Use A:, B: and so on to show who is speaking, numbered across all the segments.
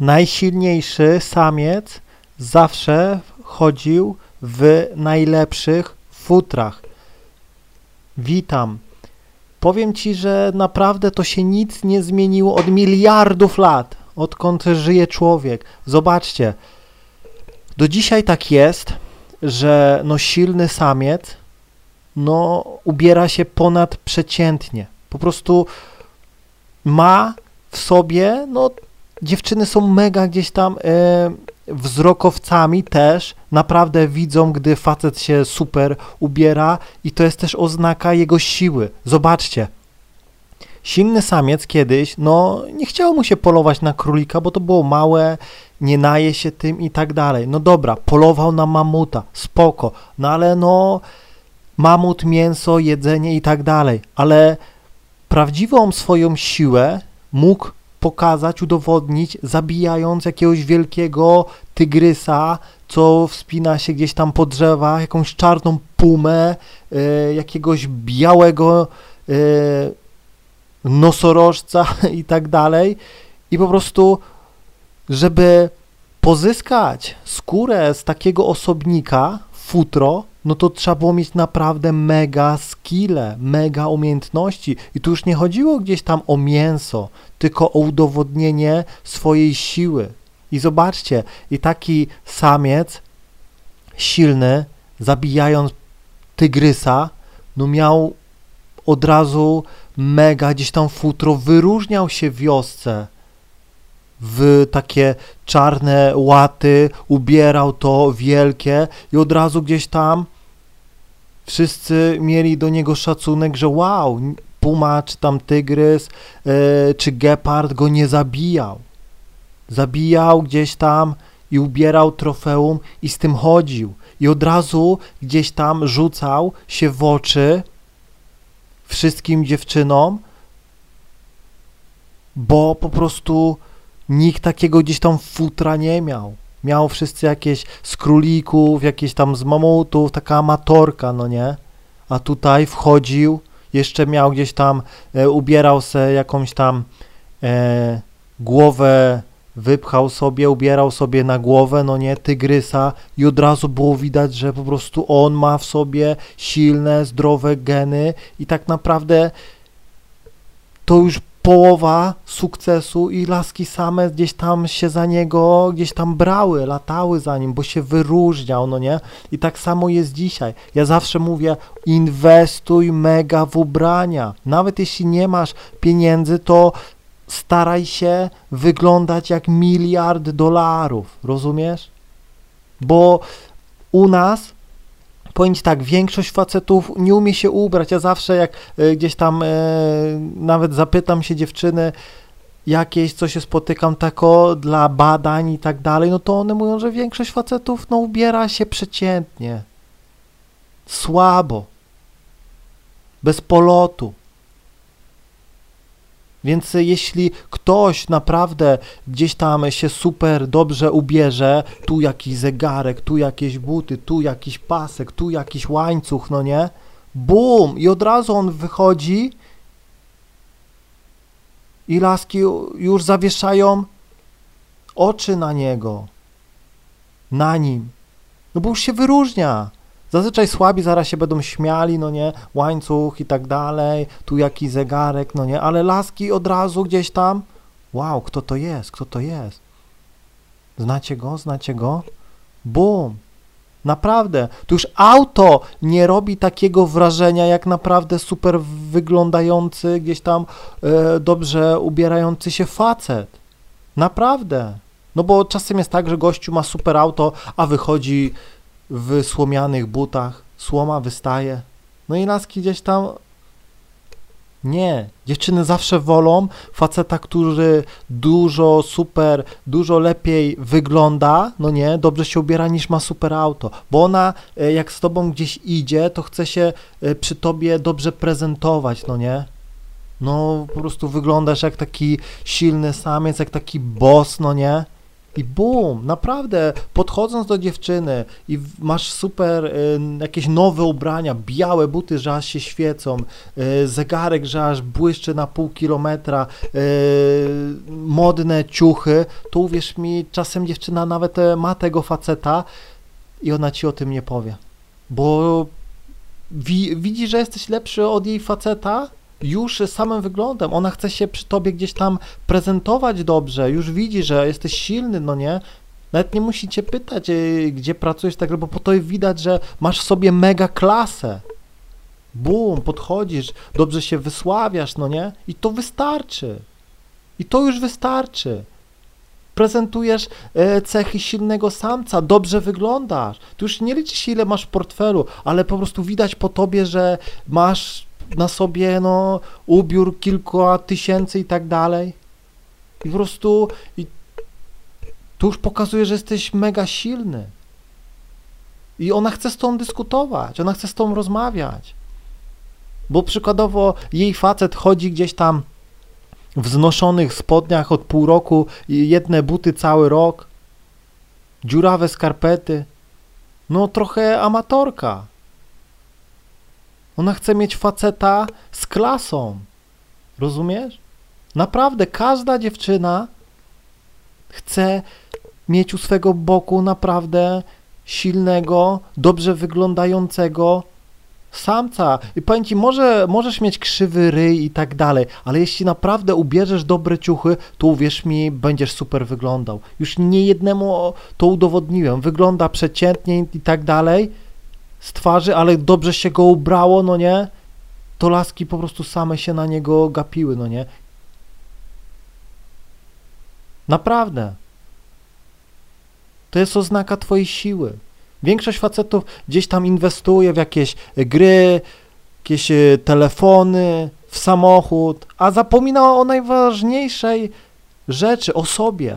A: najsilniejszy samiec zawsze chodził w najlepszych futrach. Witam. Powiem ci, że naprawdę to się nic nie zmieniło od miliardów lat, odkąd żyje człowiek. Zobaczcie, do dzisiaj tak jest, że no silny samiec no ubiera się ponadprzeciętnie. Po prostu ma w sobie, no dziewczyny są mega gdzieś tam e, wzrokowcami też, naprawdę widzą, gdy facet się super ubiera i to jest też oznaka jego siły. Zobaczcie, silny samiec kiedyś, no nie chciało mu się polować na królika, bo to było małe, nie naje się tym i tak dalej. No dobra, polował na mamuta, spoko, no ale no mamut, mięso, jedzenie i tak dalej, ale prawdziwą swoją siłę mógł pokazać, udowodnić, zabijając jakiegoś wielkiego tygrysa, co wspina się gdzieś tam po drzewach, jakąś czarną pumę, y, jakiegoś białego y, nosorożca i tak dalej. I po prostu, żeby pozyskać skórę z takiego osobnika, futro, no to trzeba było mieć naprawdę mega skille, mega umiejętności. I tu już nie chodziło gdzieś tam o mięso, tylko o udowodnienie swojej siły. I zobaczcie, i taki samiec silny, zabijając tygrysa, no miał od razu mega gdzieś tam futro, wyróżniał się wiosce w takie czarne łaty, ubierał to wielkie i od razu gdzieś tam wszyscy mieli do niego szacunek, że wow, puma czy tam tygrys e, czy gepard go nie zabijał. Zabijał gdzieś tam i ubierał trofeum i z tym chodził. I od razu gdzieś tam rzucał się w oczy wszystkim dziewczynom, bo po prostu nikt takiego gdzieś tam futra nie miał. Miał wszyscy jakieś z królików, jakieś tam z mamutów, taka amatorka, no nie? A tutaj wchodził, jeszcze miał gdzieś tam, e, ubierał se jakąś tam e, głowę, wypchał sobie, ubierał sobie na głowę, no nie, tygrysa i od razu było widać, że po prostu on ma w sobie silne, zdrowe geny i tak naprawdę to już połowa sukcesu i laski same gdzieś tam się za niego, gdzieś tam brały, latały za nim, bo się wyróżniał, no nie? I tak samo jest dzisiaj. Ja zawsze mówię, inwestuj mega w ubrania. Nawet jeśli nie masz pieniędzy, to staraj się wyglądać jak miliard dolarów, rozumiesz? Bo u nas powiem tak, większość facetów nie umie się ubrać. Ja zawsze jak y, gdzieś tam y, nawet zapytam się dziewczyny jakieś, co się spotykam tako dla badań i tak dalej, no to one mówią, że większość facetów no ubiera się przeciętnie, słabo, bez polotu. Więc jeśli ktoś naprawdę gdzieś tam się super dobrze ubierze, tu jakiś zegarek, tu jakieś buty, tu jakiś pasek, tu jakiś łańcuch, no nie? Bum! I od razu on wychodzi i laski już zawieszają oczy na niego, na nim. No bo już się wyróżnia. Zazwyczaj słabi zaraz się będą śmiali, no nie, łańcuch i tak dalej, tu jakiś zegarek, no nie, ale laski od razu gdzieś tam, wow, kto to jest, kto to jest? Znacie go, znacie go? Bum! Naprawdę, tu już auto nie robi takiego wrażenia, jak naprawdę super wyglądający, gdzieś tam e, dobrze ubierający się facet. Naprawdę. No bo czasem jest tak, że gościu ma super auto, a wychodzi w słomianych butach, słoma wystaje. No i laski gdzieś tam. Nie, dziewczyny zawsze wolą faceta, który dużo super, dużo lepiej wygląda, no nie, dobrze się ubiera niż ma super auto, bo ona e, jak z tobą gdzieś idzie, to chce się e, przy tobie dobrze prezentować, no nie. No po prostu wyglądasz jak taki silny samiec, jak taki boss, no nie I bum, naprawdę, podchodząc do dziewczyny i masz super y, jakieś nowe ubrania, białe buty, że aż się świecą, y, zegarek, że aż błyszczy na pół kilometra, y, modne ciuchy, to uwierz mi, czasem dziewczyna nawet e, ma tego faceta i ona ci o tym nie powie. Bo wi- widzi, że jesteś lepszy od jej faceta już samym wyglądem. Ona chce się przy tobie gdzieś tam prezentować dobrze, już widzi, że jesteś silny, no nie? Nawet nie musi cię pytać, e, gdzie pracujesz, tak, bo po to widać, że masz w sobie mega klasę. Bum, podchodzisz, dobrze się wysławiasz, no nie? I to wystarczy. I to już wystarczy. Prezentujesz e, cechy silnego samca, dobrze wyglądasz. Tu już nie liczy się, ile masz w portfelu, ale po prostu widać po tobie, że masz na sobie no, ubiór kilka tysięcy i tak dalej. I po prostu i tu już pokazuje, że jesteś mega silny. I ona chce z tą dyskutować, ona chce z tą rozmawiać. Bo przykładowo jej facet chodzi gdzieś tam w znoszonych spodniach od pół roku, jedne buty cały rok, dziurawe skarpety. No trochę amatorka. Ona chce mieć faceta z klasą. Rozumiesz? Naprawdę każda dziewczyna chce mieć u swego boku naprawdę silnego, dobrze wyglądającego samca. I powiem ci, może, możesz mieć krzywy ryj i tak dalej, ale jeśli naprawdę ubierzesz dobre ciuchy, to uwierz mi, będziesz super wyglądał. Już nie jednemu to udowodniłem. Wygląda przeciętnie i tak dalej z twarzy, ale dobrze się go ubrało, no nie? To laski po prostu same się na niego gapiły, no nie? Naprawdę. To jest oznaka twojej siły. Większość facetów gdzieś tam inwestuje w jakieś gry, jakieś e, telefony, w samochód, a zapomina o najważniejszej rzeczy, o sobie.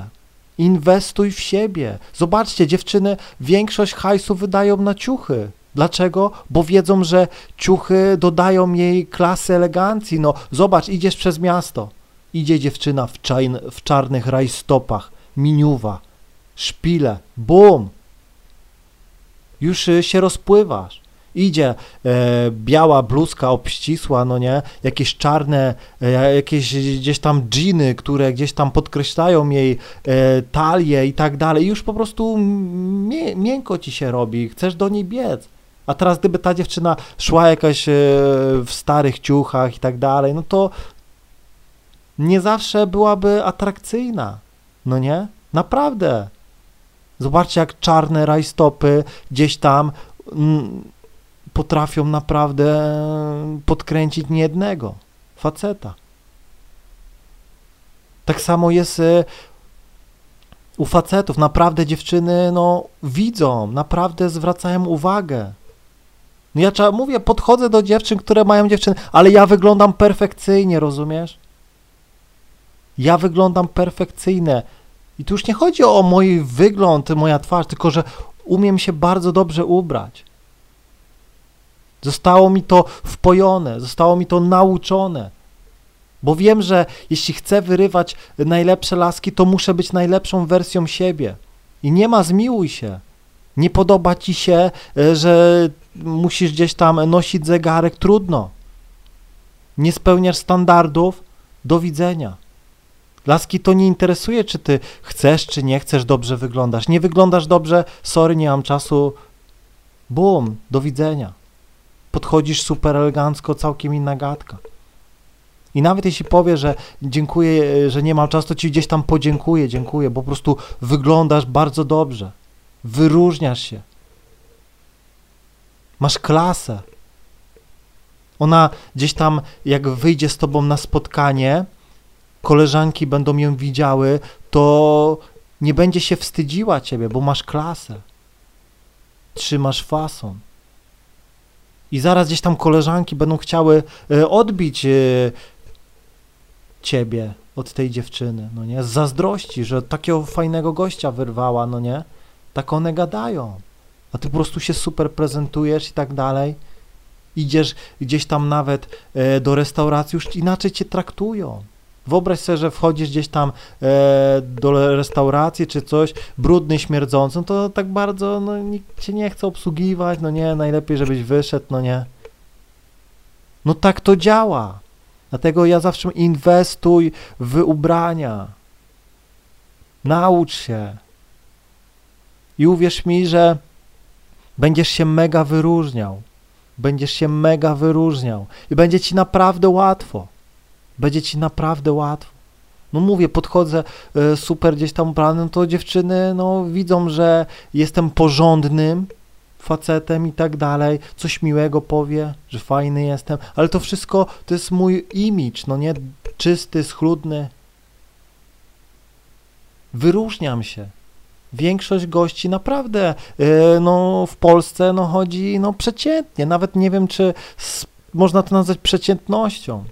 A: Inwestuj w siebie. Zobaczcie, dziewczyny większość hajsu wydają na ciuchy. Dlaczego? Bo wiedzą, że ciuchy dodają jej klasy elegancji. No, zobacz, idziesz przez miasto. Idzie dziewczyna w, czajn, w czarnych rajstopach, miniuwa, szpile, bum, już y, się rozpływasz. Idzie e, biała bluzka obścisła, no nie, jakieś czarne, e, jakieś gdzieś tam dżiny, które gdzieś tam podkreślają jej e, talię i tak dalej. Już po prostu mie miękko ci się robi, chcesz do niej biec. A teraz gdyby ta dziewczyna szła jakaś e, w starych ciuchach i tak dalej, no to nie zawsze byłaby atrakcyjna, no nie? Naprawdę. Zobaczcie, jak czarne rajstopy gdzieś tam mm, potrafią naprawdę podkręcić niejednego faceta. Tak samo jest y, u facetów. Naprawdę dziewczyny no, widzą, naprawdę zwracają uwagę. No ja trzeba, mówię, podchodzę do dziewczyn, które mają dziewczyny, ale ja wyglądam perfekcyjnie, rozumiesz? Ja wyglądam perfekcyjnie. I tu już nie chodzi o mój wygląd, moja twarz, tylko że umiem się bardzo dobrze ubrać. Zostało mi to wpojone, zostało mi to nauczone. Bo wiem, że jeśli chcę wyrywać najlepsze laski, to muszę być najlepszą wersją siebie. I nie ma zmiłuj się. Nie podoba ci się, e, że musisz gdzieś tam nosić zegarek, trudno. Nie spełniasz standardów, do widzenia. Laski to nie interesuje, czy ty chcesz, czy nie chcesz, dobrze wyglądasz. Nie wyglądasz dobrze, sorry, nie mam czasu. Bum, do widzenia. Podchodzisz super elegancko, całkiem inna gadka. I nawet jeśli powie, że dziękuję, że nie mam czasu, to ci gdzieś tam podziękuję, dziękuję, bo po prostu wyglądasz bardzo dobrze. Wyróżniasz się. Masz klasę. Ona gdzieś tam, jak wyjdzie z tobą na spotkanie, koleżanki będą ją widziały, to nie będzie się wstydziła ciebie, bo masz klasę. Trzymasz fason. I zaraz gdzieś tam koleżanki będą chciały e, odbić e, ciebie od tej dziewczyny, no nie? Z zazdrości, że takiego fajnego gościa wyrwała, no nie? Tak one gadają. A ty po prostu się super prezentujesz i tak dalej. Idziesz gdzieś tam nawet e, do restauracji, już inaczej cię traktują. Wyobraź sobie, że wchodzisz gdzieś tam e, do restauracji czy coś, brudny, śmierdzący, no to tak bardzo, no nikt cię nie chce obsługiwać, no nie, najlepiej żebyś wyszedł, no nie. No tak to działa. Dlatego ja zawsze inwestuj w ubrania. Naucz się. I uwierz mi, że będziesz się mega wyróżniał. Będziesz się mega wyróżniał. I będzie ci naprawdę łatwo. Będzie ci naprawdę łatwo. No mówię, podchodzę y, super gdzieś tam ubrany, to dziewczyny no widzą, że jestem porządnym facetem i tak dalej, coś miłego powie, że fajny jestem, ale to wszystko to jest mój imidż, no nie czysty, schludny. Wyróżniam się. Większość gości naprawdę yy, no, w Polsce no, chodzi no, przeciętnie. Nawet nie wiem, czy można to nazwać przeciętnością.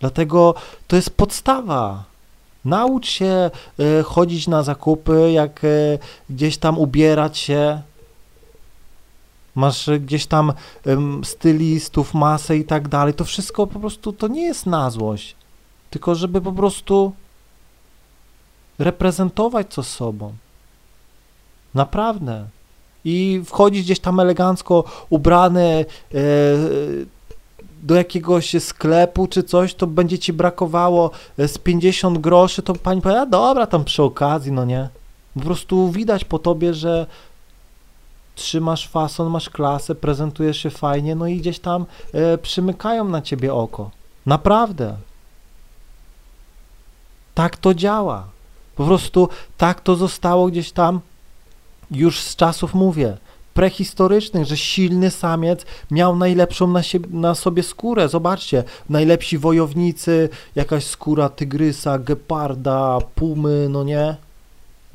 A: Dlatego to jest podstawa. Naucz się y, chodzić na zakupy, jak y, gdzieś tam ubierać się. Masz gdzieś tam stylistów, masę i tak dalej. To wszystko po prostu to nie jest na złość, tylko żeby po prostu reprezentować co sobą. Naprawdę. I wchodzić gdzieś tam elegancko ubrany, y, do jakiegoś sklepu czy coś, to będzie ci brakowało e, z 50 groszy, to pani powie, a dobra, tam przy okazji, no nie. Po prostu widać po tobie, że trzymasz fason, masz klasę, prezentujesz się fajnie, no i gdzieś tam e, przymykają na ciebie oko. Naprawdę. Tak to działa. Po prostu tak to zostało gdzieś tam już z czasów, mówię, prehistorycznych, że silny samiec miał najlepszą na, siebie, na sobie skórę. Zobaczcie, najlepsi wojownicy, jakaś skóra tygrysa, geparda, pumy, no nie?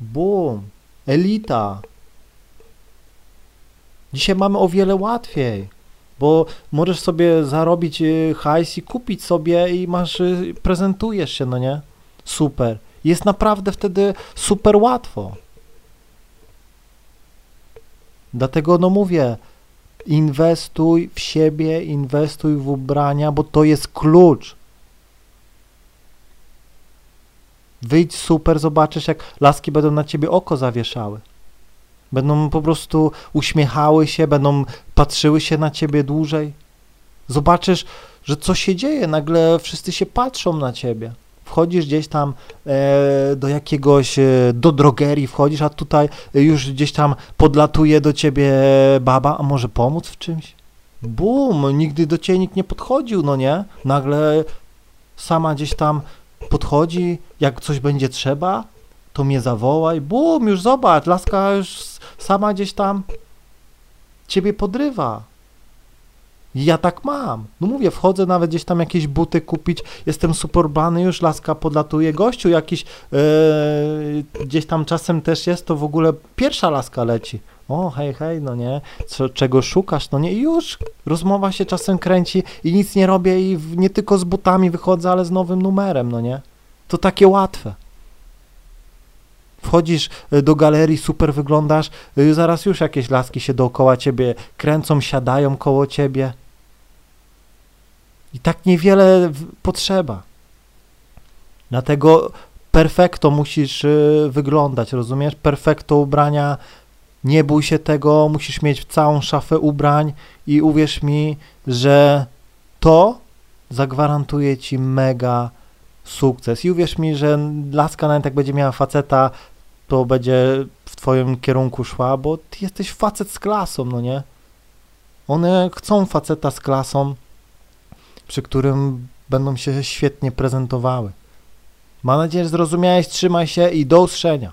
A: Bum, elita. Dzisiaj mamy o wiele łatwiej, bo możesz sobie zarobić y, hajs i kupić sobie i masz, y, prezentujesz się, no nie? Super. Jest naprawdę wtedy super łatwo. Dlatego no mówię, inwestuj w siebie, inwestuj w ubrania, bo to jest klucz. Wyjdź super, zobaczysz jak laski będą na ciebie oko zawieszały. Będą po prostu uśmiechały się, będą patrzyły się na ciebie dłużej. Zobaczysz, że co się dzieje, nagle wszyscy się patrzą na ciebie wchodzisz gdzieś tam e, do jakiegoś, e, do drogerii wchodzisz, a tutaj już gdzieś tam podlatuje do ciebie baba, a może pomóc w czymś? Bum, nigdy do ciebie nikt nie podchodził, no nie? Nagle sama gdzieś tam podchodzi, jak coś będzie trzeba, to mnie zawołaj, bum, już zobacz, laska już sama gdzieś tam ciebie podrywa. Ja tak mam. No mówię, wchodzę nawet gdzieś tam jakieś buty kupić, jestem super bany, już laska podlatuje. Gościu jakiś yy, gdzieś tam czasem też jest, to w ogóle pierwsza laska leci. O, hej, hej, no nie, Co, czego szukasz, no nie, i już rozmowa się czasem kręci i nic nie robię i nie tylko z butami wychodzę, ale z nowym numerem, no nie. To takie łatwe. Wchodzisz e, do galerii, super wyglądasz, e, zaraz już jakieś laski się dookoła ciebie kręcą, siadają koło ciebie. I tak niewiele potrzeba. Dlatego perfekto musisz y, wyglądać, rozumiesz? Perfekto ubrania, nie bój się tego, musisz mieć całą szafę ubrań i uwierz mi, że to zagwarantuje ci mega sukces. I uwierz mi, że laska nawet jak będzie miała faceta, to będzie w twoim kierunku szła, bo ty jesteś facet z klasą, no nie? One chcą faceta z klasą, przy którym będą się świetnie prezentowały. Mam nadzieję, że zrozumiałeś, trzymaj się i do usłyszenia.